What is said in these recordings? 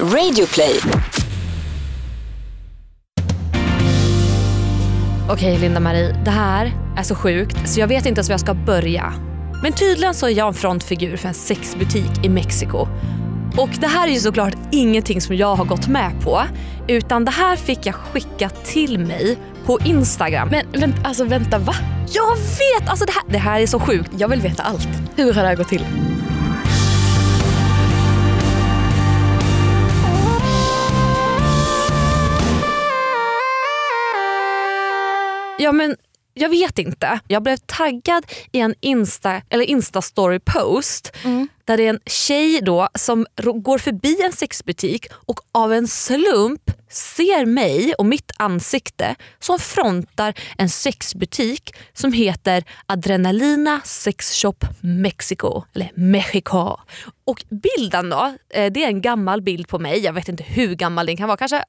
Radioplay. Okej Linda-Marie, det här är så sjukt så jag vet inte ens var jag ska börja. Men tydligen så är jag en frontfigur för en sexbutik i Mexiko. Och det här är ju såklart ingenting som jag har gått med på. Utan det här fick jag skicka till mig på Instagram. Men vänt, alltså vänta, va? Jag vet! Alltså det här, det här är så sjukt. Jag vill veta allt. Hur har det här gått till? Ja men jag vet inte. Jag blev taggad i en Insta, eller Insta-story post där det är en tjej då som går förbi en sexbutik och av en slump ser mig och mitt ansikte som frontar en sexbutik som heter Adrenalina Sex Shop Mexico. Eller Mexico. Och bilden då, eh, det är en gammal bild på mig. Jag vet inte hur gammal den kan vara. Kanske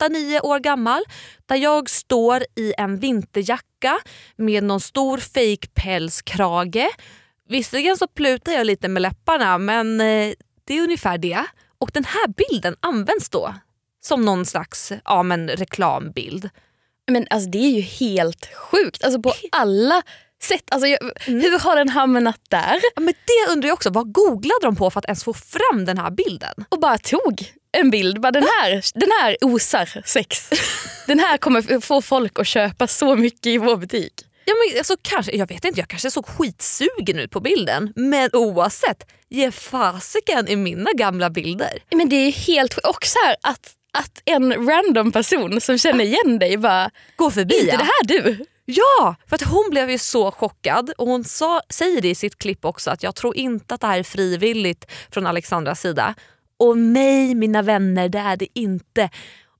8-9 år gammal där jag står i en vinterjacka med någon stor fake pälskrage. Visserligen så plutar jag lite med läpparna men eh, det är ungefär det. Och den här bilden används då som någon slags ja, men reklambild. Men alltså det är ju helt sjukt. Alltså på alla sätt. Alltså, jag, Hur har den hamnat där? Ja, men det undrar jag också, vad googlade de på för att ens få fram den här bilden? Och bara tog en bild. Bara, den, här, den här osar sex. Den här kommer få folk att köpa så mycket i vår butik. Ja, men alltså, kanske, jag vet inte, jag kanske såg skitsugen ut på bilden. Men oavsett, ge fasiken i mina gamla bilder. Men det är helt. Och så här, att, att en random person som känner igen dig bara, Gå förbi inte ja. det här du? Ja, för att hon blev ju så chockad och hon sa, säger det i sitt klipp också att jag tror inte att det här är frivilligt från Alexandras sida. Och nej mina vänner, det är det inte.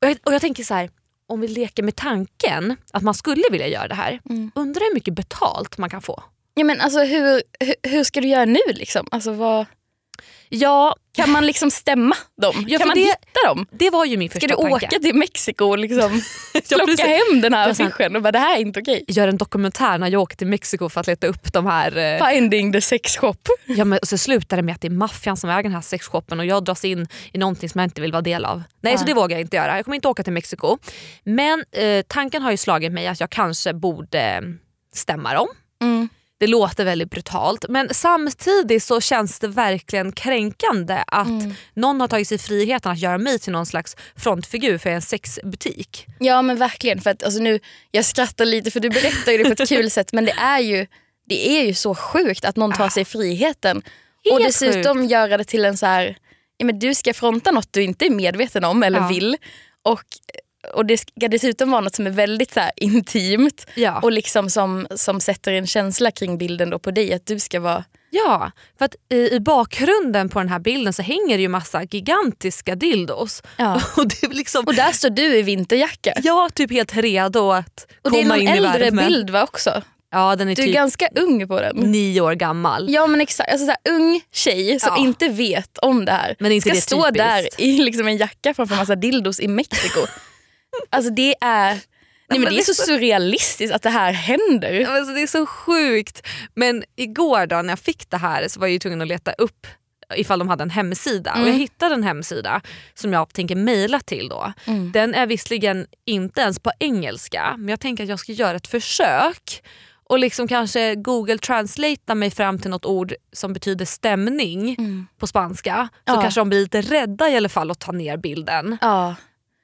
Och jag, och jag tänker så här, om vi leker med tanken att man skulle vilja göra det här, undrar hur mycket betalt man kan få? Ja, men alltså, hur, hur, hur ska du göra nu? Liksom? Alltså, vad, Ja, kan man liksom stämma dem? Ja, kan man det- hitta dem? det var ju min Ska första du tanke. åka till Mexiko och liksom plocka hem den här Ja, affischen och bara det här är inte okej? Gör en dokumentär när jag åker till Mexiko för att leta upp de här eh, Finding the sex shop. Ja, men så slutar det med att det är maffian som äger den här sexshoppen och jag dras in i någonting som jag inte vill vara del av. Nej, så det vågar jag inte göra. Jag kommer inte åka till Mexiko. Men eh, tanken har ju slagit mig att jag kanske borde eh, stämma dem. Mm. Det låter väldigt brutalt men samtidigt så känns det verkligen kränkande att någon har tagit sig friheten att göra mig till någon slags frontfigur för en sexbutik. Ja men verkligen. För att, alltså, nu, jag skrattar lite för du berättar ju det på ett kul sätt men det är ju, det är ju så sjukt att någon tar sig friheten. och Helt dessutom göra det till en så här, ja, men du ska fronta något du inte är medveten om eller Ja. vill. Och, och det ska dessutom vara något som är väldigt så intimt Ja. och liksom som, som sätter en känsla kring bilden då på dig att du ska vara Ja, för att i, i bakgrunden på den här bilden så hänger det ju massa gigantiska dildos. Ja. Och det är liksom, Och där står du i vinterjacka. jag typ helt redo att Och det är komma in i äldre värmen. bild va också? Ja, den är Du är typ ganska ung på den. nio år gammal. Ja men exakt, alltså, så här, ung tjej som Ja. inte vet om det här Men inte ska det stå där i liksom en jacka framför massa dildos i Mexiko. alltså det är, nej, men det är så surrealistiskt att det här händer. Alltså, det är så sjukt. Men igår då när jag fick det här så var jag ju tvungen att leta upp ifall de hade en hemsida. Och jag hittade en hemsida som jag tänker mejla till. då. Den är visserligen inte ens på engelska men jag tänker att jag ska göra ett försök och liksom kanske google translata mig fram till något ord som betyder stämning på spanska. Så Ja. kanske de blir lite rädda i alla fall att ta ner bilden Ja.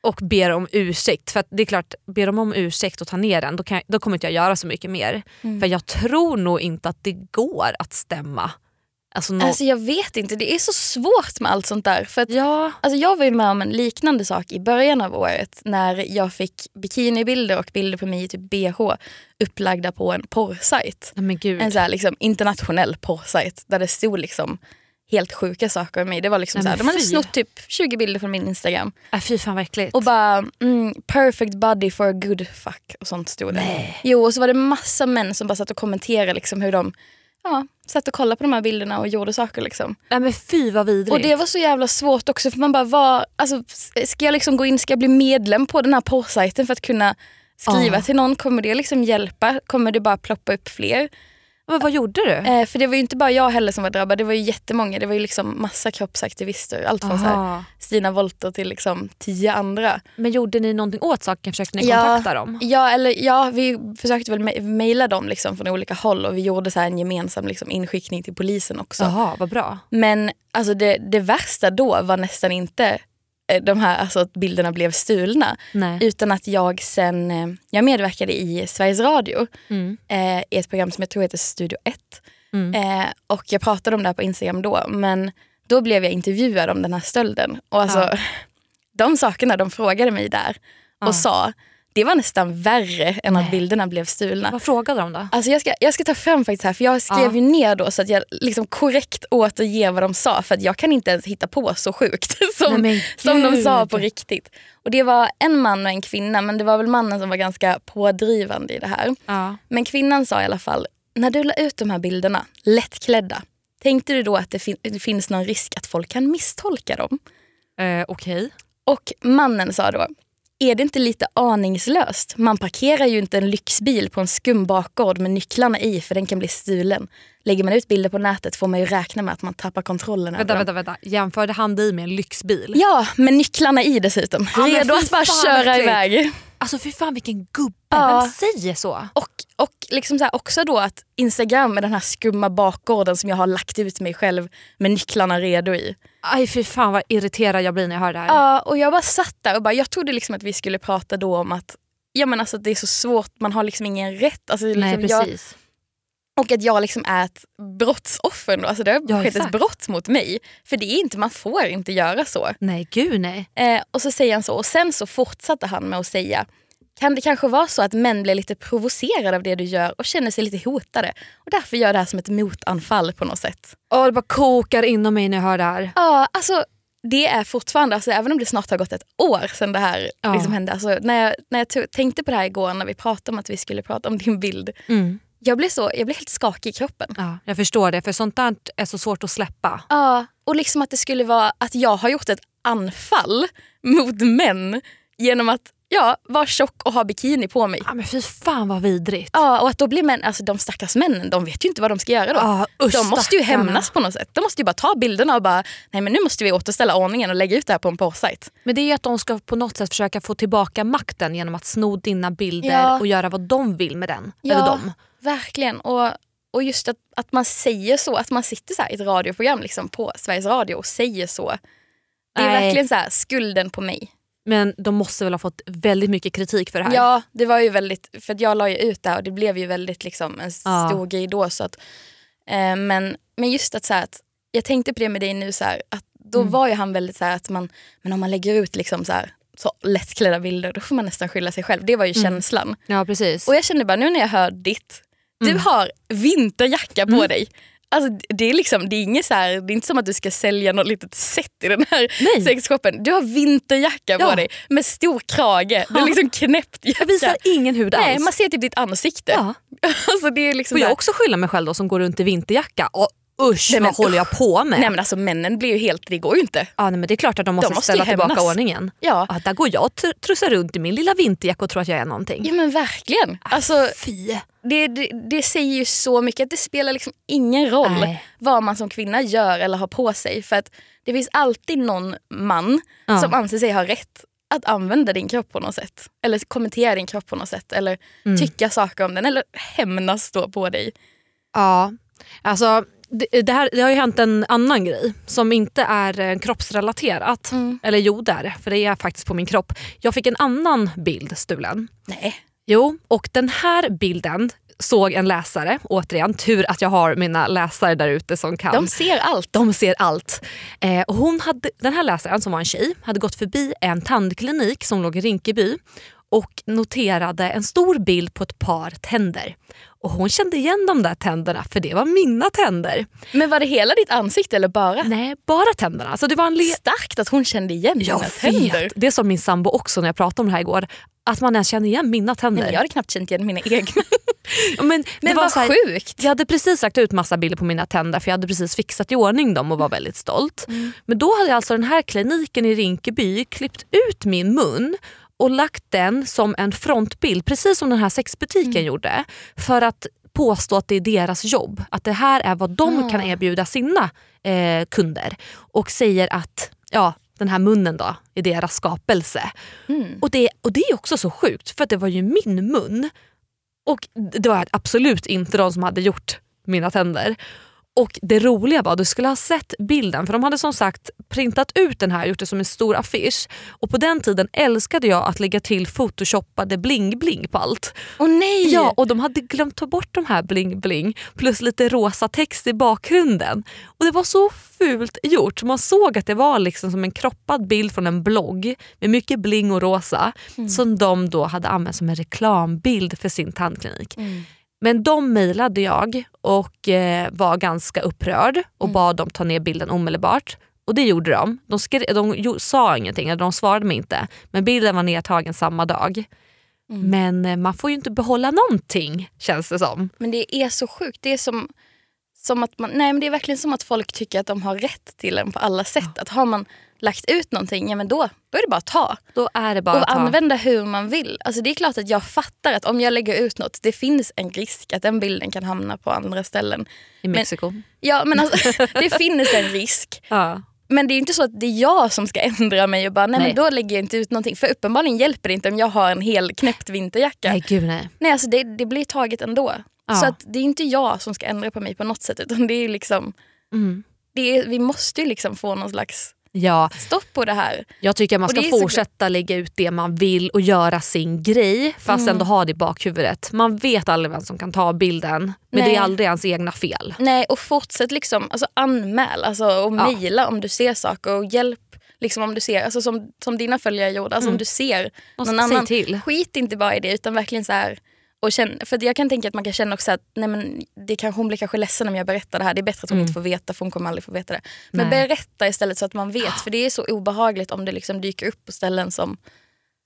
Och ber om ursäkt. För att det är klart, ber de om ursäkt och ta ner den då, kan, då kommer inte jag göra så mycket mer. För jag tror nog inte att det går att stämma. Alltså, nå- Alltså jag vet inte, det är så svårt med allt sånt där. För att, ja, alltså, jag var ju med om en liknande sak i början av året när jag fick bikinibilder och bilder på mig i typ bh upplagda på en porrsajt. En så här, liksom, internationell porrsajt där det stod liksom helt sjuka saker om mig. Det var liksom Nej, så här, men de hade snott typ 20 bilder från min Instagram Äh, fy fan vad äckligt. och bara mm, perfect body for a good fuck och sånt stod det. Jo och så var det massa män som bara satt och kommenterade liksom hur de ja, satt och kollade på de här bilderna och gjorde saker. Liksom. nej men fy vad vidrigt. Och det var så jävla svårt också för man bara var, alltså, ska jag liksom gå in, ska jag bli medlem på den här porrsajten för att kunna skriva Ja. till någon? Kommer det liksom hjälpa? Kommer det bara ploppa upp fler? Men vad gjorde du? Eh, för det var ju inte bara jag heller som var drabbad, det var ju jättemånga. Det var ju liksom massa kroppsaktivister. Allt från så här. Stina Wolter till liksom tio andra. Men gjorde ni någonting åt saken? Försökte ni Ja. kontakta dem? Ja, eller, ja vi försökte väl me- mejla dem liksom från olika håll och vi gjorde så en gemensam liksom inskickning till polisen också. Jaha, vad bra. Men alltså det, det värsta då var nästan inte de här, alltså att bilderna blev stulna. Nej. Utan att jag sen, eh, jag medverkade i Sveriges Radio Mm. eh, i ett program som jag tror heter Studio 1. Mm. Eh, och jag pratade om det här på Instagram då. Men då blev jag intervjuad om den här stölden. Och alltså, Ja. de sakerna de frågade mig där och Ja. sa, det var nästan värre än Nej. att bilderna blev stulna. Vad frågade de då? Alltså jag, ska, jag ska ta fram faktiskt här, för jag skrev Ja. ju ner då så att jag liksom korrekt återger vad de sa. För att jag kan inte ens hitta på så sjukt som, Nej, som de sa på riktigt. Och det var en man och en kvinna, men det var väl mannen som var ganska pådrivande i det här. Ja. Men kvinnan sa i alla fall, när du la ut de här bilderna, lättklädda, tänkte du då att det, fin- det finns någon risk att folk kan misstolka dem? Eh, Okej. Och mannen sa då, är det inte lite aningslöst? Man parkerar ju inte en lyxbil på en skum bakgård med nycklarna i för den kan bli stulen. Lägger man ut bilder på nätet får man ju räkna med att man tappar kontrollen Vänta, vänta, vänta. Jämförde han dig med en lyxbil? Ja, med nycklarna i dessutom. Ja, Redo att bara köra verkligen. iväg. Alltså fy fan vilken gubbe. Ja. Vem säger så? Och, och liksom så här också då att Instagram med den här skumma bakgården som jag har lagt ut mig själv med nycklarna redo i. Aj fy fan vad irriterad jag blir när jag hör det här. Ja, och jag bara satt där och bara, jag trodde liksom att vi skulle prata då om att Ja men alltså det är så svårt, man har liksom ingen rätt. Alltså, Nej liksom jag, precis. Och att jag liksom är ett brottsoffer. Då. Alltså det har Ja, skett ett brott mot mig. För det är inte, man får inte göra så. Nej gud nej. Eh, och så säger han så. Och sen så fortsatte han med att säga kan det kanske vara så att män blir lite provocerade av det du gör och känner sig lite hotade och därför gör det här som ett motanfall på något sätt? Åh, det bara kokar inom mig när jag hör det här. Ja, alltså det är fortfarande, alltså, även om det snart har gått ett år sedan det här Ja. liksom hände. Alltså, när jag, när jag tänkte på det här igår när vi pratade om att vi skulle prata om din bild. Mm. Jag blev, så, jag blev helt skakig i kroppen. Ja, jag förstår det för sånt där är så svårt att släppa. Ja, och liksom att det skulle vara att jag har gjort ett anfall mot män genom att ja, vara tjock och ha bikini på mig. Ja, men fy fan vad vidrigt. Ja, och att då blir män, alltså de stackars männen, de vet ju inte vad de ska göra då. Ja, usch, de måste ju hämnas på något sätt. De måste ju bara ta bilderna och bara, nej men nu måste vi återställa ordningen och lägga ut det här på en porrsajt. Men det är ju att de ska på något sätt försöka få tillbaka makten genom att sno dina bilder Ja. och göra vad de vill med den. Ja. Eller dem. Verkligen. Och, och just att, att man säger så, att man sitter så i ett radioprogram liksom, på Sveriges Radio och säger så. Det är Nej. verkligen så här, skulden på mig. Men de måste väl ha fått väldigt mycket kritik för det här. Ja, det var ju väldigt, för jag la ju ut det här och det blev ju väldigt liksom en Ja. stor grej då. Så att, eh, men, men just att, så här, att jag tänkte på det med dig nu, så här, att då Mm. var ju han väldigt så här att man, men om man lägger ut liksom så, här, så lättklädda bilder då får man nästan skylla sig själv. Det var ju Mm. känslan. Ja precis. Och jag kände bara nu när jag hör ditt, du Mm. har vinterjacka på dig. Alltså, det, är liksom, det, är inget så här, det är inte som att du ska sälja något litet set i den här Nej. sexshoppen. Du har vinterjacka på Ja. dig med stor krage. Det är liksom knäppt jacka. Jag visar ingen hud Nej, alls. man ser typ ditt ansikte. Ja. Alltså, det är liksom Får jag också skylla mig själv då som går runt i vinterjacka? Och usch Nej, men vad håller jag på med? Nej men alltså männen blir ju helt, det går ju inte. ja, nej, men det är klart att de måste, måste ställa tillbaka ordningen. Ja. Ja, där går jag och tr- trussar runt i min lilla vinterjacka och tror att jag är någonting. Ja men verkligen. Alltså, Fy. det, det, det säger ju så mycket att det spelar liksom ingen roll Nej. vad man som kvinna gör eller har på sig. För att det finns alltid någon man Ja. som anser sig ha rätt att använda din kropp på något sätt. Eller kommentera din kropp på något sätt. Eller Mm. tycka saker om den. Eller hämnas då på dig. Ja, alltså det, det, här, det har ju hänt en annan grej som inte är eh, kroppsrelaterat. Mm. Eller jo, det är det, för det är faktiskt på min kropp. Jag fick en annan bild stulen. Nej. Jo, och den här bilden såg en läsare, återigen tur att jag har mina läsare där ute som kan. De ser allt. De ser allt. Eh, och hon hade, den här läsaren som var en tjej hade gått förbi en tandklinik som låg i Rinkeby och noterade en stor bild på ett par tänder. Och hon kände igen de där tänderna för det var mina tänder. Men var det hela ditt ansikte eller bara? Nej, bara tänderna. Alltså det var en Starkt att hon kände igen jag dina tänder. vet. Det sa min sambo också när jag pratade om det här igår. Att man ens känner igen mina tänder. Nej, jag hade knappt känt igen mina egna. Men det Men var vad här- sjukt. Jag hade precis lagt ut massa bilder på mina tänder för jag hade precis fixat i ordning dem och var väldigt stolt. Men då hade alltså den här kliniken i Rinkeby klippt ut min mun och lagt den som en frontbild, precis som den här sexbutiken gjorde. För att påstå att det är deras jobb. Att det här är vad de Ah. kan erbjuda sina eh, kunder. Och säger att ja, den här munnen då är deras skapelse. Mm. Och, det, och det är också så sjukt för det var ju min mun. Och det var absolut inte de som hade gjort mina tänder. Och det roliga var, du skulle ha sett bilden för de hade som sagt printat ut den här gjort det som en stor affisch. Och på den tiden älskade jag att lägga till photoshoppade bling-bling på allt. Åh nej! Ja, och de hade glömt ta bort de här bling-bling plus lite rosa text i bakgrunden. Och det var så fult gjort. Man såg att det var liksom som en kroppad bild från en blogg med mycket bling och rosa som de då hade använt som en reklambild för sin tandklinik. Mm. Men de mejlade jag och eh, var ganska upprörd och bad dem ta ner bilden omedelbart. Och det gjorde de. De, skrev, de sa ingenting, eller de svarade mig inte. Men bilden var nedtagen samma dag. Men eh, man får ju inte behålla någonting känns det som. Men det är så sjukt. Det är som, som att man, nej men det är verkligen som att folk tycker att de har rätt till en på alla sätt. Att har man lagt ut någonting, ja men då, då är det bara att ta. Då är det bara och använda hur man vill. Alltså det är klart att jag fattar att om jag lägger ut något, det finns en risk att den bilden kan hamna på andra ställen. i Mexiko. Ja men alltså, det finns en risk. Ja. Men det är inte så att det är jag som ska ändra mig och bara nej, Nej. men då lägger jag inte ut någonting. För uppenbarligen hjälper det inte om jag har en hel knäppt vinterjacka. Nej gud nej. Nej, alltså det, det blir taget ändå. Ja. Så att det är inte jag som ska ändra på mig på något sätt utan det är liksom, Mm. det är, vi måste ju liksom få någon slags Ja, stopp på det här. jag tycker man ska är så- fortsätta lägga ut det man vill och göra sin grej fast Mm. ändå ha det i bakhuvudet. Man vet aldrig vem som kan ta bilden men Nej. det är aldrig ens egna fel. Nej, och fortsätt liksom, alltså anmäl alltså, och Ja. mejla om du ser saker och hjälp liksom om du ser, alltså som, som dina följare gjorde, alltså om du ser någon annan. till. Skit inte bara i det utan verkligen så här och känn, för jag kan tänka att man kan känna också att nej men, det kanske, hon blir kanske ledsen om jag berättar det här. Det är bättre att hon inte får veta för hon kommer aldrig få veta det. Men Nej. berätta istället så att man vet. För det är så obehagligt om det liksom dyker upp på ställen som,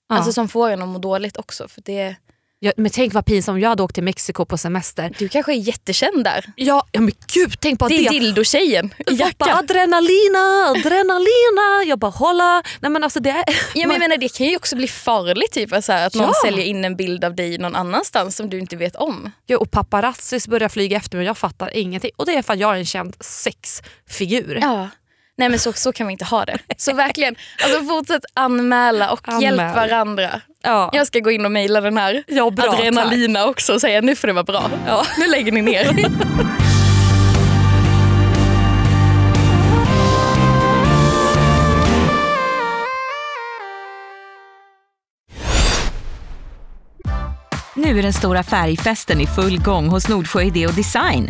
Ja. alltså, som får en att må dåligt också. För det, Ja, men tänk vad pinsamt om jag hade åkt till Mexiko på semester. du kanske är jättekänd där. Ja, ja men gud tänk på Det är det. dildo-tjejen i Folk bara jacka. adrenalina, adrenalina. Jag bara hålla. Nej men alltså det är... Ja, men jag menar, det kan ju också bli farligt typ, alltså, att någon Ja. säljer in en bild av dig någon annanstans som du inte vet om. Ja, och paparazzis börjar flyga efter mig och jag fattar ingenting. Och det är för att jag är en känd sexfigur. Ja. Nej men så, så kan vi inte ha det. Så verkligen, alltså fortsätt anmäla och Anmäl. hjälp varandra. Ja. Jag ska gå in och mejla den här Ja, bra, Adrenalina också och säga nu får det vara bra. Ja. Nu lägger ni ner. Nu är den stora färgfesten i full gång hos Nordsjö Idé och Design.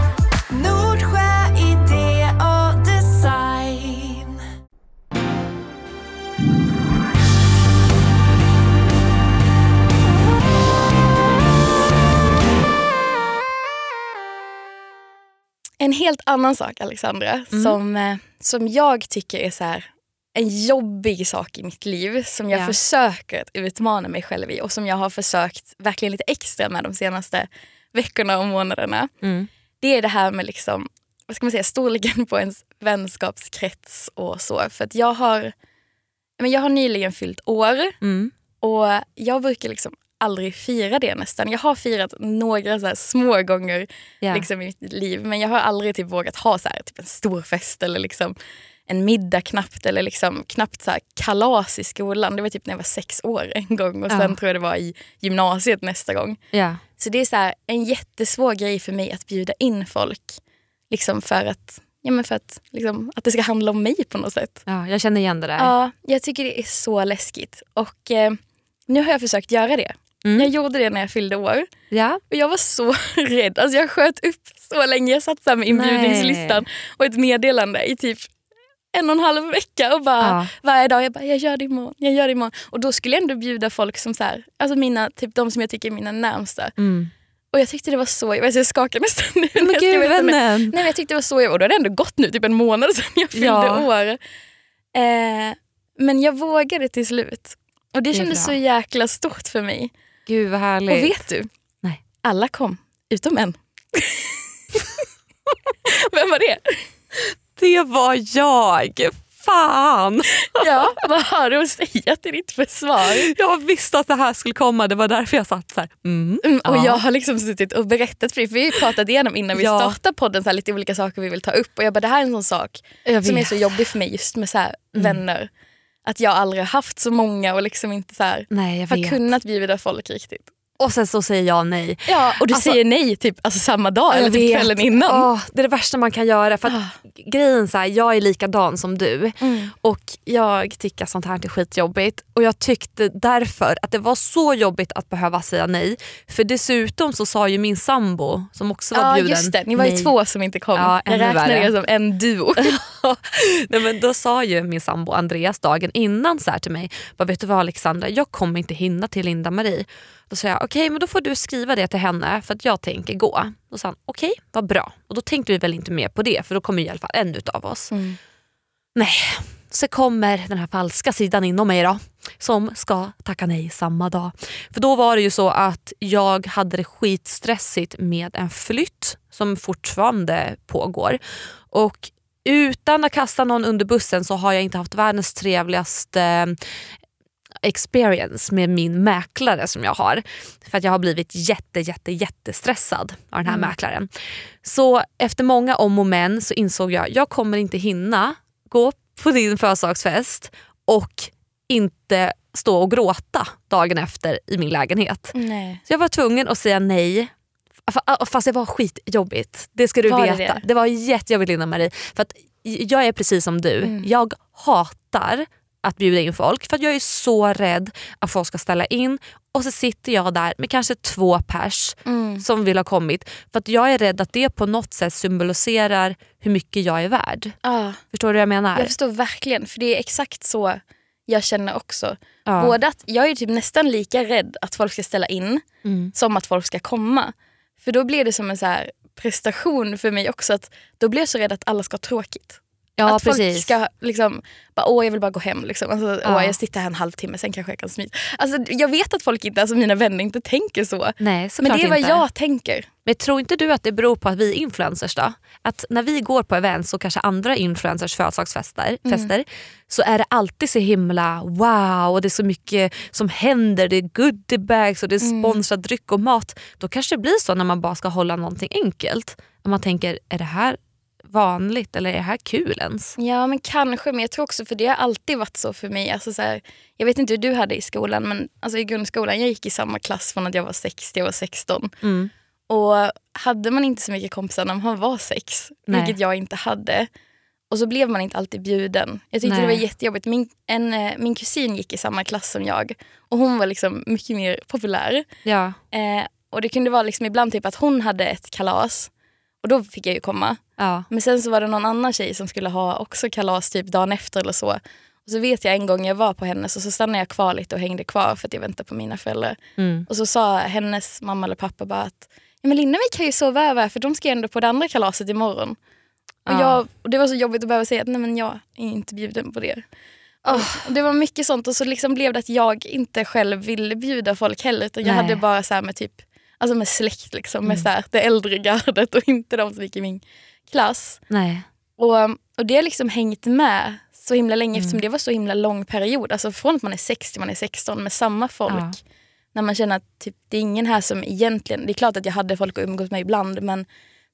En helt annan sak Alexandra som, eh, som jag tycker är så här, en jobbig sak i mitt liv som jag Ja. försöker att utmana mig själv i och som jag har försökt verkligen lite extra med de senaste veckorna och månaderna. Mm. Det är det här med liksom, vad ska man säga, storleken på ens vänskapskrets och så. För att jag har, men jag har nyligen fyllt år Mm. och jag brukar liksom aldrig fira det nästan. Jag har firat några så små gånger Ja. liksom, i mitt liv men jag har aldrig typ vågat ha så här, typ en stor fest eller liksom en middag knappt eller liksom knappt så här kalas i skolan. Det var typ när jag var sex år en gång och sen Ja. tror jag det var i gymnasiet nästa gång. Ja. Så det är så här, en jättesvår grej för mig att bjuda in folk. Liksom för att, ja, men för att, liksom, att det ska handla om mig på något sätt. ja, jag känner igen det där. Ja, jag tycker det är så läskigt. Och eh, nu har jag försökt göra det. Mm. Jag gjorde det när jag fyllde år. Ja. Och jag var så rädd. Alltså jag sköt upp så länge. Jag satt med inbjudningslistan och ett meddelande i typ en och en halv vecka och bara Ja. varje dag jag bara jag gör det imorgon, jag gör det imorgon. Och då skulle jag ändå bjuda folk som så här, alltså mina, typ de som jag tycker är mina närmsta. Mm. Och jag tyckte det var så, alltså jag skakar nästan nu. när Men jag ska gud det. vännen. Nej men jag tyckte det var så, och då hade det ändå gått nu typ en månad sedan jag fyllde Ja. år. Eh, men jag vågade till slut. Och det är kändes så jäkla stort för mig. Gud vad härligt. Och vet du? Nej. Alla kom, utom en. Vem var det? Det var jag. Fan! Ja, vad har du att säga till ditt försvar? Jag visste att det här skulle komma. Det var därför jag satt så här. Mm, Mm, och ja. jag har liksom suttit och berättat för dig, för vi pratat igenom innan vi Ja. startar podden så här, lite olika saker vi vill ta upp och jag bara det här är en sån sak som är så jobbig för mig just med så här, Mm. vänner. Att jag aldrig haft så många och liksom inte så här, Nej, har kunnat bjuda folk riktigt. Och sen så säger jag nej. Ja, och du Alltså- säger nej typ alltså, samma dag eller typ kvällen innan. Åh, det är det värsta man kan göra. För Ah. grejen så här, Jag är likadan som du Mm. och jag tycker sånt här är skitjobbigt. Och jag tyckte därför att det var så jobbigt att behöva säga nej. För dessutom så sa ju min sambo som också var Ja bjuden just det, ni var ju nej. två som inte kom. Ja, jag värre. er som en duo. Nej, men då sa ju min sambo Andreas dagen innan så till mig, bara, vet du vad Alexandra, jag kommer inte hinna till Linda-Marie. Då sa jag, okej men då får du skriva det till henne för att jag tänker gå. Då sa han, okej vad bra. Och då tänkte vi väl inte mer på det för då kommer i alla fall en utav oss. Mm. Nej, så kommer den här falska sidan inom mig då som ska tacka nej samma dag. För då var det ju så att jag hade det skitstressigt med en flytt som fortfarande pågår. Och utan att kasta någon under bussen så har jag inte haft världens trevligaste experience med min mäklare som jag har. För att jag har blivit jätte, jätte, jättestressad av den här mäklaren. Så efter många om och men så insåg jag jag kommer inte hinna gå på din födelsedagsfest och inte stå och gråta dagen efter i min lägenhet. Nej. Så jag var tvungen att säga nej. Fa- Fast det var skitjobbigt. Det ska du Var veta. det? Det? var jättejobbigt Linda Marie. För att jag är precis som du. Mm. Jag hatar att bjuda in folk för att jag är så rädd att folk ska ställa in och så sitter jag där med kanske två pers Mm. som vill ha kommit. För att jag är rädd att det på något sätt symboliserar hur mycket jag är värd. Ja, Förstår du vad jag menar? jag förstår verkligen, för det är exakt så jag känner också. Ja. Både att jag är typ nästan lika rädd att folk ska ställa in Mm. som att folk ska komma. För då blir det som en så prestation för mig också. att Då blir jag så rädd att alla ska ha tråkigt. Ja att folk precis. ska liksom, bara, åh jag vill bara gå hem. Liksom. Alltså, Ja. åh, jag sitter här en halvtimme, sen kanske jag kan smita. Alltså, jag vet att folk inte, alltså mina vänner inte tänker så. Nej Men det är vad inte. jag tänker. Men tror inte du att det beror på att vi är influencers då? Att när vi går på events och kanske andra influencers födelsedagsfester fester, så är det alltid så himla wow och det är så mycket som händer. Det är goodiebags och det är sponsrad dryck och mat. Då kanske det blir så när man bara ska hålla någonting enkelt. Och man tänker, är det här vanligt eller är det här kul ens? Ja men kanske, men jag tror också för det har alltid varit så för mig. Alltså, så här, jag vet inte hur du hade i skolan men alltså, i grundskolan jag gick i samma klass från att jag var 6 till jag var 16. Mm. Och hade man inte så mycket kompisar när man var sex, Nej. vilket jag inte hade. Och så blev man inte alltid bjuden. Jag tyckte Nej. det var jättejobbigt. Min, en, eh, min kusin gick i samma klass som jag och hon var liksom mycket mer populär. Ja. Eh, och det kunde vara liksom ibland typ att hon hade ett kalas och då fick jag ju komma. Ja. Men sen så var det någon annan tjej som skulle ha också kalas typ dagen efter eller så. Och så vet jag en gång jag var på hennes och så stannade jag kvar lite och hängde kvar för att jag väntade på mina föräldrar. Mm. Och så sa hennes mamma eller pappa bara att ja, men Linda vi kan ju sova över för de ska ju ändå på det andra kalaset imorgon. Och, Ja. jag, och det var så jobbigt att behöva säga att nej men jag är inte bjuden på det. Och det var mycket sånt och så liksom blev det att jag inte själv ville bjuda folk heller utan jag Nej. hade bara så här med typ Alltså med släkt liksom, med så här, det äldre gardet och inte de som gick i min klass. Nej. Och, och det har liksom hängt med så himla länge Mm. eftersom det var så himla lång period. Alltså från att man är 6 till man är 16 med samma folk. Ja. När man känner att typ, det är ingen här som egentligen, det är klart att jag hade folk att umgås med ibland men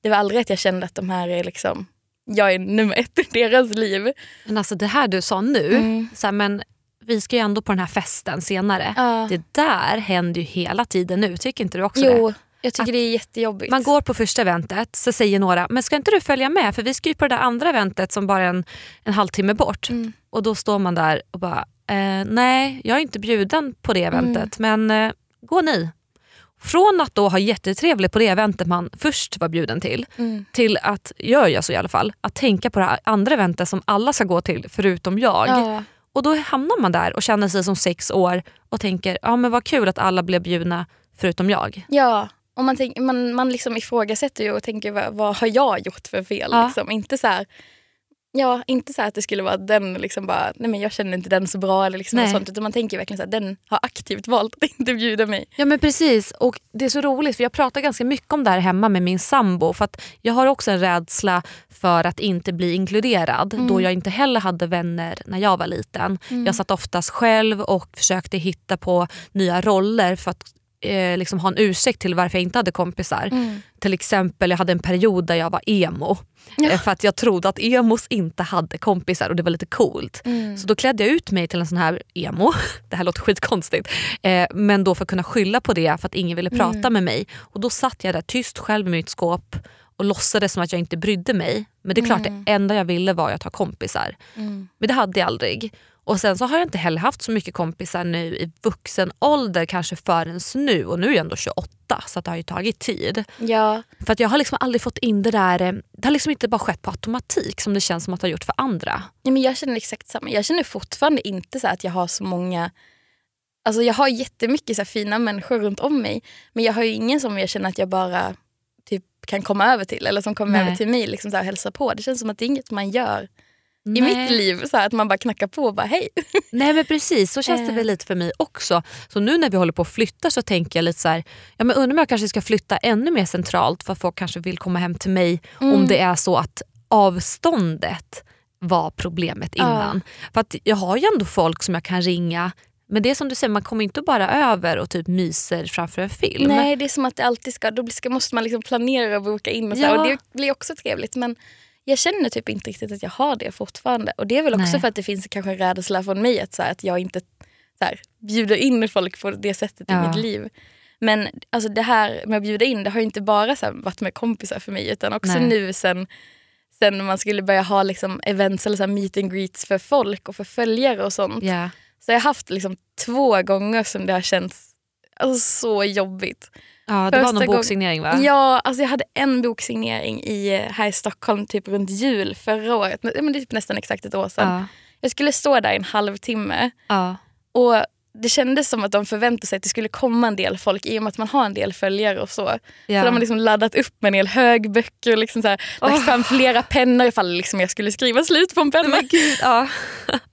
det var aldrig att jag kände att de här är liksom, jag är nummer ett i deras liv. Men alltså det här du sa nu, Mm. så här, men vi ska ju ändå på den här festen senare. Ja. Det där händer ju hela tiden nu, tycker inte du också det? Jo, jag tycker Att det är jättejobbigt. Man går på första eventet så säger några, men ska inte du följa med för vi ska ju på det där andra eventet som bara är en, en halvtimme bort. Mm. Och då står man där och bara, eh, nej jag är inte bjuden på det eventet men eh, gå ni. Från att då ha jättetrevligt på det eventet man först var bjuden till, Mm. till att, gör jag så i alla fall, att tänka på det andra eventet som alla ska gå till förutom jag. Ja. Och då hamnar man där och känner sig som sex år och tänker, ja men vad kul att alla blev bjudna förutom jag. ja, och man, tänk, man, man liksom ifrågasätter ju och tänker vad, vad har jag gjort för fel? Ja. Liksom. Inte så här, Ja, inte så att det skulle vara att den liksom bara, nej men jag känner inte den så bra eller liksom något sånt. Utan man tänker verkligen så här, den har aktivt valt att inte bjuda mig. Ja men precis och det är så roligt för jag pratar ganska mycket om det här hemma med min sambo för att jag har också en rädsla för att inte bli inkluderad då jag inte heller hade vänner när jag var liten. Jag satt oftast själv och försökte hitta på nya roller för att eh, liksom ha en ursäkt till varför jag inte hade kompisar. Till exempel jag hade en period där jag var emo. Eh, För att jag trodde att emos inte hade kompisar och det var lite coolt. Så då klädde jag ut mig till en sån här emo. Det här låter skitkonstigt. Eh, men då för att kunna skylla på det för att ingen ville prata med mig. Och då satt jag där tyst själv i mitt skåp och låtsades som att jag inte brydde mig. Men det är klart det enda jag ville var att ha kompisar. Men det hade jag aldrig. Och sen så har jag inte heller haft så mycket kompisar nu i vuxen ålder kanske förrän nu. Och nu är jag ändå 28 så det har ju tagit tid. Ja, För att jag har liksom aldrig fått in det där, eh, det har liksom inte bara skett på automatik som det känns som att det har gjort för andra. Ja, men jag känner exakt samma. Jag känner fortfarande inte så att jag har så många... Alltså jag har jättemycket så fina människor runt om mig. Men jag har ju ingen som jag känner att jag bara typ, kan komma över till. Eller som kommer Nej. över till mig liksom så här, och hälsar på. Det känns som att det är inget man gör i Nej. mitt liv. Så här, att man bara knackar på och bara hej. Nej men precis, så känns det Eh. väl lite för mig också. Så nu när vi håller på att flytta så tänker jag lite så här, ja men undrar om jag kanske ska flytta ännu mer centralt för att folk kanske vill komma hem till mig om det är så att avståndet var problemet innan. För att jag har ju ändå folk som jag kan ringa men det är som du säger, man kommer inte bara över och typ myser framför en film. Nej, det är som att det alltid ska, då ska, måste man liksom planera och boka in. Och, så Ja. och Det blir också trevligt. Men jag känner typ inte riktigt att jag har det fortfarande. Och det är väl också Nej. för att det finns kanske en rädsla från mig att, så här, att jag inte så här, bjuder in folk på det sättet Ja. i mitt liv. Men alltså, det här med att bjuda in det har ju inte bara så här, varit med kompisar för mig utan också Nej. nu sen sen man skulle börja ha liksom, events eller så här, meet and greets för folk och för följare och sånt. Ja. Så jag har haft liksom, två gånger som det har känts alltså, så jobbigt. Ja, det var Första någon gång- boksignering va? Ja, alltså jag hade en boksignering i, eh, här i Stockholm typ runt jul förra året. Men det är typ nästan exakt ett år sedan. Ja. Jag skulle stå där i en halvtimme Ja. och det kändes som att de förväntade sig att det skulle komma en del folk i och med att man har en del följare och så. Ja. Så de har liksom laddat upp med en hel hög böcker och liksom så här, lagt fram flera pennor ifall liksom jag skulle skriva slut på en penna. Men gud, ja.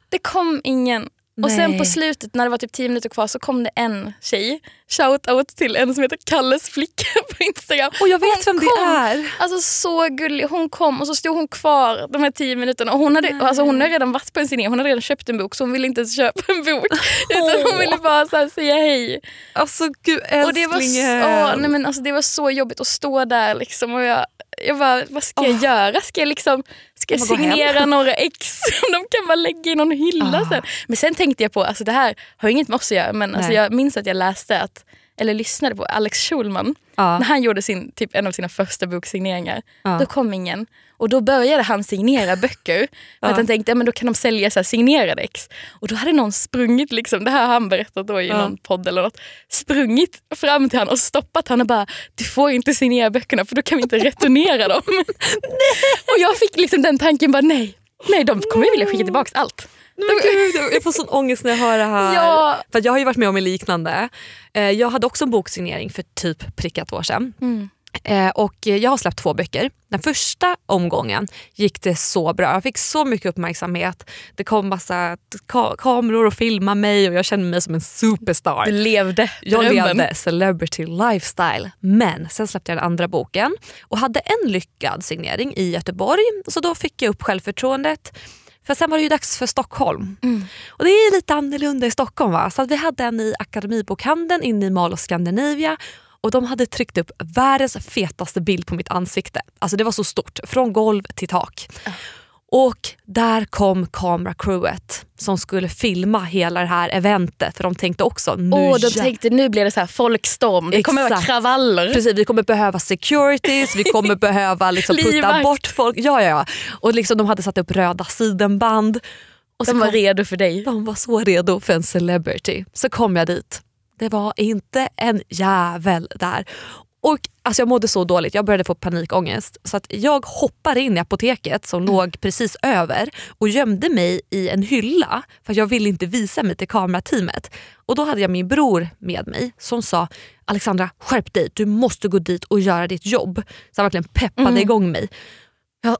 Det kom ingen. Och sen Nej. på slutet när det var typ 10 minuter kvar så kom det en tjej. Shout out till en som heter Kalles flicka på Instagram. Och jag vet Hon vem det kom. är. Alltså så gullig. Hon kom och så stod hon kvar de här 10 minuterna. Och hon, hade, alltså hon hade redan varit på en signering, hon hade redan köpt en bok så hon ville inte ens köpa en bok. Utan hon ville bara så säga hej. Alltså gud Och det var, så, åh, nej men alltså, det var så jobbigt att stå där liksom. Och jag, jag bara, vad ska jag göra? Ska jag, liksom, ska signera några ex som de kan bara lägga i någon hylla Ah. sen? Men sen tänkte jag på, alltså det här har inget med oss att göra, men alltså jag minns att jag läste att eller lyssnade på Alex Schulman Ja. när han gjorde sin, typ en av sina första boksigneringar. Ja. Då kom ingen. Och då började han signera böcker. För Ja. att han tänkte att men då kan de sälja så här signerade ex. Och då hade någon sprungit, liksom, det här har han berättat då i Ja. någon podd eller något, sprungit fram till han och stoppat han och bara du får inte signera böckerna för då kan vi inte returnera dem. och jag fick liksom den tanken bara nej, nej de kommer vilja skicka tillbaka allt. Men gud, jag får sån ångest när jag hör det här. Ja. För jag har ju varit med om en liknande. Eh, Jag hade också en boksignering för typ prick ett år sedan. Mm. Eh, Och jag har släppt två böcker. Den första omgången gick det så bra. Jag fick så mycket uppmärksamhet. Det kom massa ka- kameror och filmade mig och jag kände mig som en superstar. Du levde Jag drömmen. levde celebrity lifestyle. Men sen släppte jag den andra boken och hade en lyckad signering i Göteborg. Så då fick jag upp självförtroendet. För sen var det ju dags för Stockholm. Och det är lite annorlunda i Stockholm. va? Så att vi hade en i Akademibokhandeln inne i Mall of Scandinavia. Och de hade tryckt upp världens fetaste bild på mitt ansikte. Alltså det var så stort, från golv till tak. Och där kom kameracrewet som skulle filma hela det här eventet. För de tänkte också, nu Åh, de tänkte nu blir det så här folkstorm, det kommer vara kravaller. Precis, vi kommer behöva securities, vi kommer behöva liksom putta bort folk. Ja, ja, ja. Och liksom, de hade satt upp röda sidenband. Och så De var kom- redo för dig. de var så redo för en celebrity. Så kom jag dit. Det var inte en jävel där. Och alltså Jag mådde så dåligt, jag började få panikångest. Så att jag hoppade in i apoteket som låg precis över och gömde mig i en hylla för jag ville inte visa mig till kamerateamet. Och Då hade jag min bror med mig som sa Alexandra skärp dig, du måste gå dit och göra ditt jobb. Så han verkligen peppade igång mig.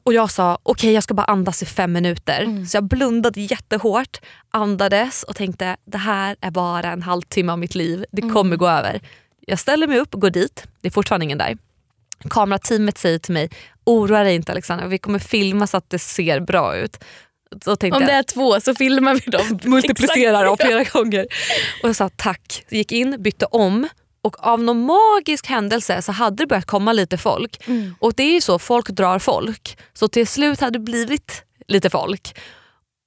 Och jag sa okej jag ska bara andas i fem minuter. Mm. Så jag blundade jättehårt, andades och tänkte det här är bara en halvtimme av mitt liv. Det kommer Mm. gå över. Jag ställer mig upp och går dit. Det är fortfarande ingen där. Kamerateamet säger till mig oroa dig inte Alexandra, vi kommer filma så att det ser bra ut. Om det är två så filmar vi dem. multiplicerar dem flera gånger. Och jag sa tack. Gick in, bytte om och av någon magisk händelse så hade det börjat komma lite folk. Mm. Och det är ju så, folk drar folk. Så till slut hade det blivit lite folk.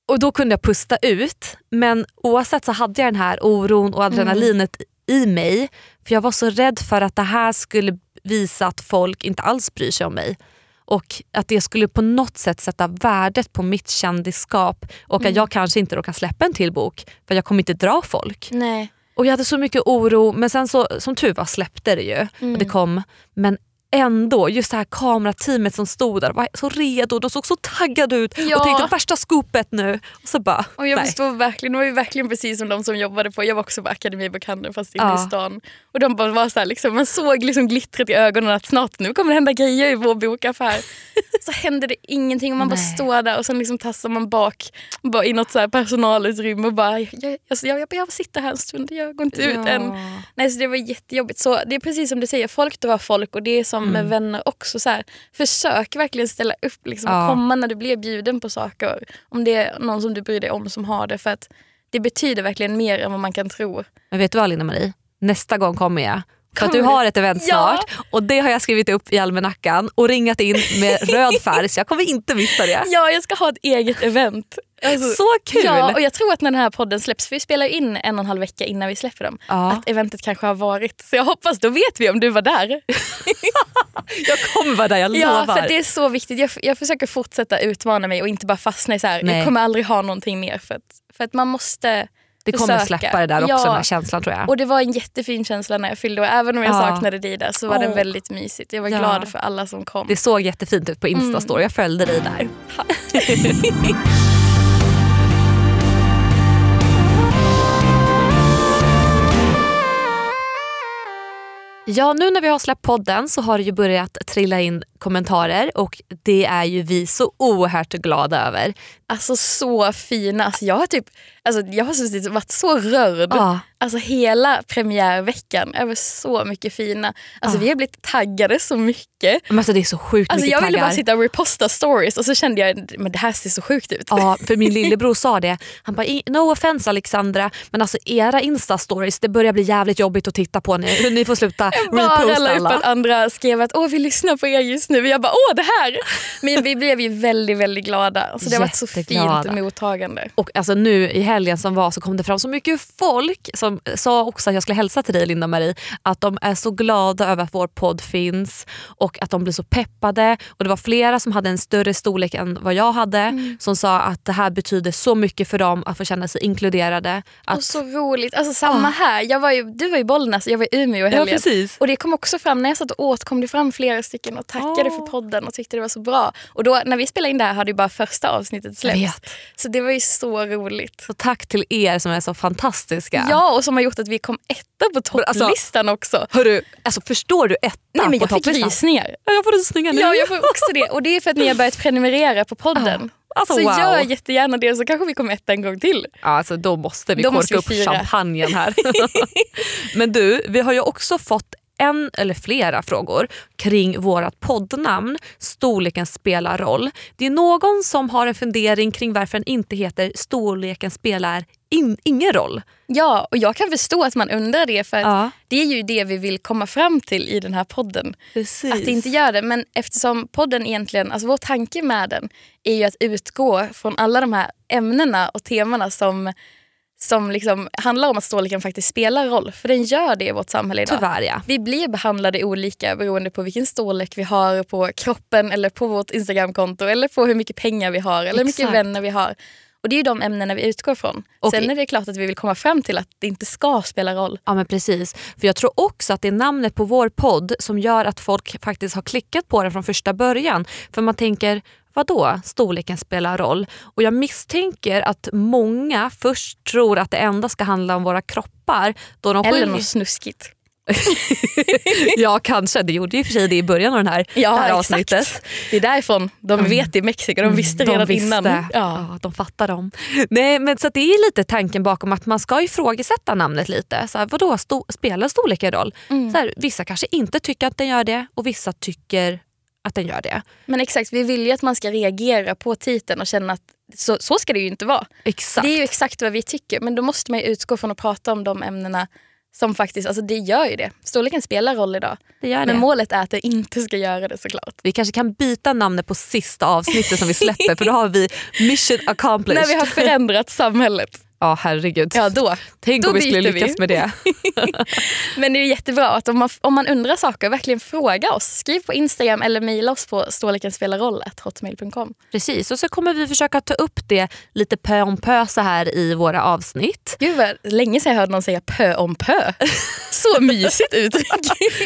Och då kunde jag pusta ut. Men oavsett så hade jag den här oron och adrenalinet i mig. För jag var så rädd för att det här skulle visa att folk inte alls bryr sig om mig. Och att det skulle på något sätt sätta värdet på mitt kändisskap och att jag kanske inte då kan släppa en till bok för jag kommer inte dra folk. Nej. Och jag hade så mycket oro men sen så som tur var släppte det ju och det kom. Men ändå, just det här kamerateamet som stod där var så redo, de såg så taggade ut Ja. och tänkte värsta scoopet nu. Och så bara, Och jag nej. förstår verkligen, det var ju verkligen precis som de som jobbade på, jag var också på Akademibokhandeln fast inne Ja. i stan. Och de bara var så här, liksom, man såg liksom glittret i ögonen att snart nu kommer det hända grejer i vår bokaffär. så hände det ingenting och man bara Nej. står där och sen liksom tassar man bak bara i något så personalutrymme och bara jag, jag, jag, jag, jag sitter här en stund, jag går inte ut Ja. än. Nej, så det var jättejobbigt. Så det är precis som du säger, folk drar folk och det är som med vänner också. Så här, försök verkligen ställa upp liksom, Ja. och komma när du blir bjuden på saker. Om det är någon som du bryr dig om som har det. För att det betyder verkligen mer än vad man kan tro. Men vet du vad Linda-Marie? Nästa gång kommer jag. För att du har ett event Ja. snart och det har jag skrivit upp i almanackan och ringat in med röd färg så jag kommer inte missa det. Ja, jag ska ha ett eget event. Alltså, Så kul! Ja, och jag tror att när den här podden släpps, för vi spelar in en och en halv vecka innan vi släpper dem, Ja. att eventet kanske har varit. Så jag hoppas, då vet vi om du var där. Jag kommer vara där, jag Ja, lovar. för det är så viktigt. Jag, jag försöker fortsätta utmana mig och inte bara fastna i så här, Nej. jag kommer aldrig ha någonting mer. För att, för att man måste det kommer försöka. släppa det där också, Ja. den här känslan tror jag. Och det var en jättefin känsla när jag fyllde och även om jag Ja. saknade dig där så var det Åh. väldigt mysigt. Jag var Ja. glad för alla som kom. Det såg jättefint ut på Instastory, jag följde dig där. Ja, nu när vi har släppt podden så har det ju börjat trilla in kommentarer och det är ju vi så oerhört glada över. Alltså så fina. Alltså, jag har typ, alltså, jag har suttit varit så rörd. Ja. Alltså hela premiärveckan över så mycket fina. Alltså Ja. vi har blivit taggade så mycket. Men alltså det är så sjukt Alltså mycket jag ville taggar. bara sitta och reposta stories och så kände jag men det här ser så sjukt ut. Ja, för min lillebror sa det. Han bara, "I- no offense Alexandra, men alltså era instastories det börjar bli jävligt jobbigt att titta på nu. Ni får sluta Bara reposta la upp att alla. andra skrev att åh vi lyssnar på er just nu. Och jag bara åh det här. Men vi blev ju väldigt väldigt glada. Så det har varit så fint mottagande. Och alltså nu i helgen som var så kom det fram så mycket folk som sa också att jag skulle hälsa till dig Linda-Marie att de är så glada över att vår podd finns och att de blir så peppade. Och Det var flera som hade en större storlek än vad jag hade Mm. som sa att det här betyder så mycket för dem att få känna sig inkluderade. Att, Och så roligt. Alltså samma här. Jag var ju, du var i Bollnäs och jag var i Umeå i ja, helgen. precis. Och det kom också fram, när jag satt och åt kom det fram flera stycken och tackade Åh. för podden och tyckte det var så bra. Och då när vi spelade in det här hade ju bara första avsnittet släppts. Så det var ju så roligt. Så tack till er som är så fantastiska. Ja, och som har gjort att vi kom etta på alltså- topplistan också. Hörru, alltså förstår du etta Nej, men på jag fick topplistan? rysningar. Ja, Jag får rysningar nu. Ja, jag får också det. Och det är för att ni har börjat prenumerera på podden. Alltså, så wow. gör jättegärna det så kanske vi kommer etta en gång till. Ja, alltså, då måste vi Då korka måste vi upp champagnen här. Men du, vi har ju också fått en eller flera frågor kring vårt poddnamn Storleken spelar roll. Det är någon som har en fundering kring varför den inte heter Storleken spelar in, ingen roll. Ja, och jag kan förstå att man undrar det för Ja. det är ju det vi vill komma fram till i den här podden. Precis. Att inte gör det. Men eftersom podden egentligen, alltså vår tanke med den är ju att utgå från alla de här ämnena och temana som, som liksom handlar om att storleken faktiskt spelar roll. För den gör det i vårt samhälle idag. Tyvärr ja. Vi blir behandlade olika beroende på vilken storlek vi har på kroppen eller på vårt Instagramkonto eller på hur mycket pengar vi har eller hur mycket vänner vi har. Och Det är ju de ämnena vi utgår från. Och Sen är det klart att vi vill komma fram till att det inte ska spela roll. Ja men precis. För jag tror också att det är namnet på vår podd som gör att folk faktiskt har klickat på den från första början. För man tänker, vad då? storleken spelar roll? Och jag misstänker att många först tror att det enda ska handla om våra kroppar. Då de Eller något snuskigt. ja kanske, det gjorde ju för sig det i början av den här, Ja, det här exakt. avsnittet. Det är därifrån de vet i Mexiko. De visste redan de visste. innan. Ja. Ja. de fattar dem. Nej, men så det är lite tanken bakom att man ska ifrågasätta namnet lite. Så här, vadå, sto- spelar storleken roll? Mm. Så här, vissa kanske inte tycker att den gör det och vissa tycker att den gör det. Men exakt, vi vill ju att man ska reagera på titeln och känna att så, så ska det ju inte vara. Exakt. Det är ju exakt vad vi tycker men då måste man ju utgå från att prata om de ämnena som faktiskt, alltså det gör ju det. Storleken spelar roll idag. det gör det. Men målet är att det inte ska göra det såklart. vi kanske kan byta namnet på sista avsnittet som vi släpper för då har vi mission accomplished. När vi har förändrat samhället, Ja herregud. ja då. Tänk då om vi skulle byter vi. lyckas med det. Men det är jättebra att om man, om man undrar saker, verkligen fråga oss. Skriv på Instagram eller mejla oss på storleken spelar roll hotmail.com. Precis, och så kommer vi försöka ta upp det lite pö om pö så här i våra avsnitt. Gud vad länge sedan jag hörde någon säga pö om pö. Så mysigt uttryck.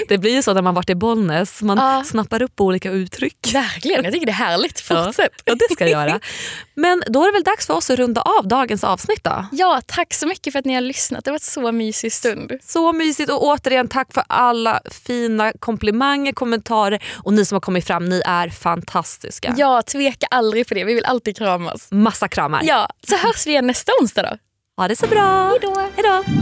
Det blir ju så när man varit i Bollnäs, man Ja. snappar upp olika uttryck. Verkligen, jag tycker det är härligt. Fortsätt. Ja, det ska jag göra. Men då är det väl dags för oss att runda av dagens avsnitt då. Ja, tack så mycket för att ni har lyssnat. Det har varit så mysig stund. Så mysigt och återigen tack för alla fina komplimanger, kommentarer och ni som har kommit fram, ni är fantastiska. Ja, tveka aldrig på det. Vi vill alltid kramas. Massa kramar. Ja, så hörs vi igen nästa onsdag då. Ha det så bra. Hejdå. Hejdå.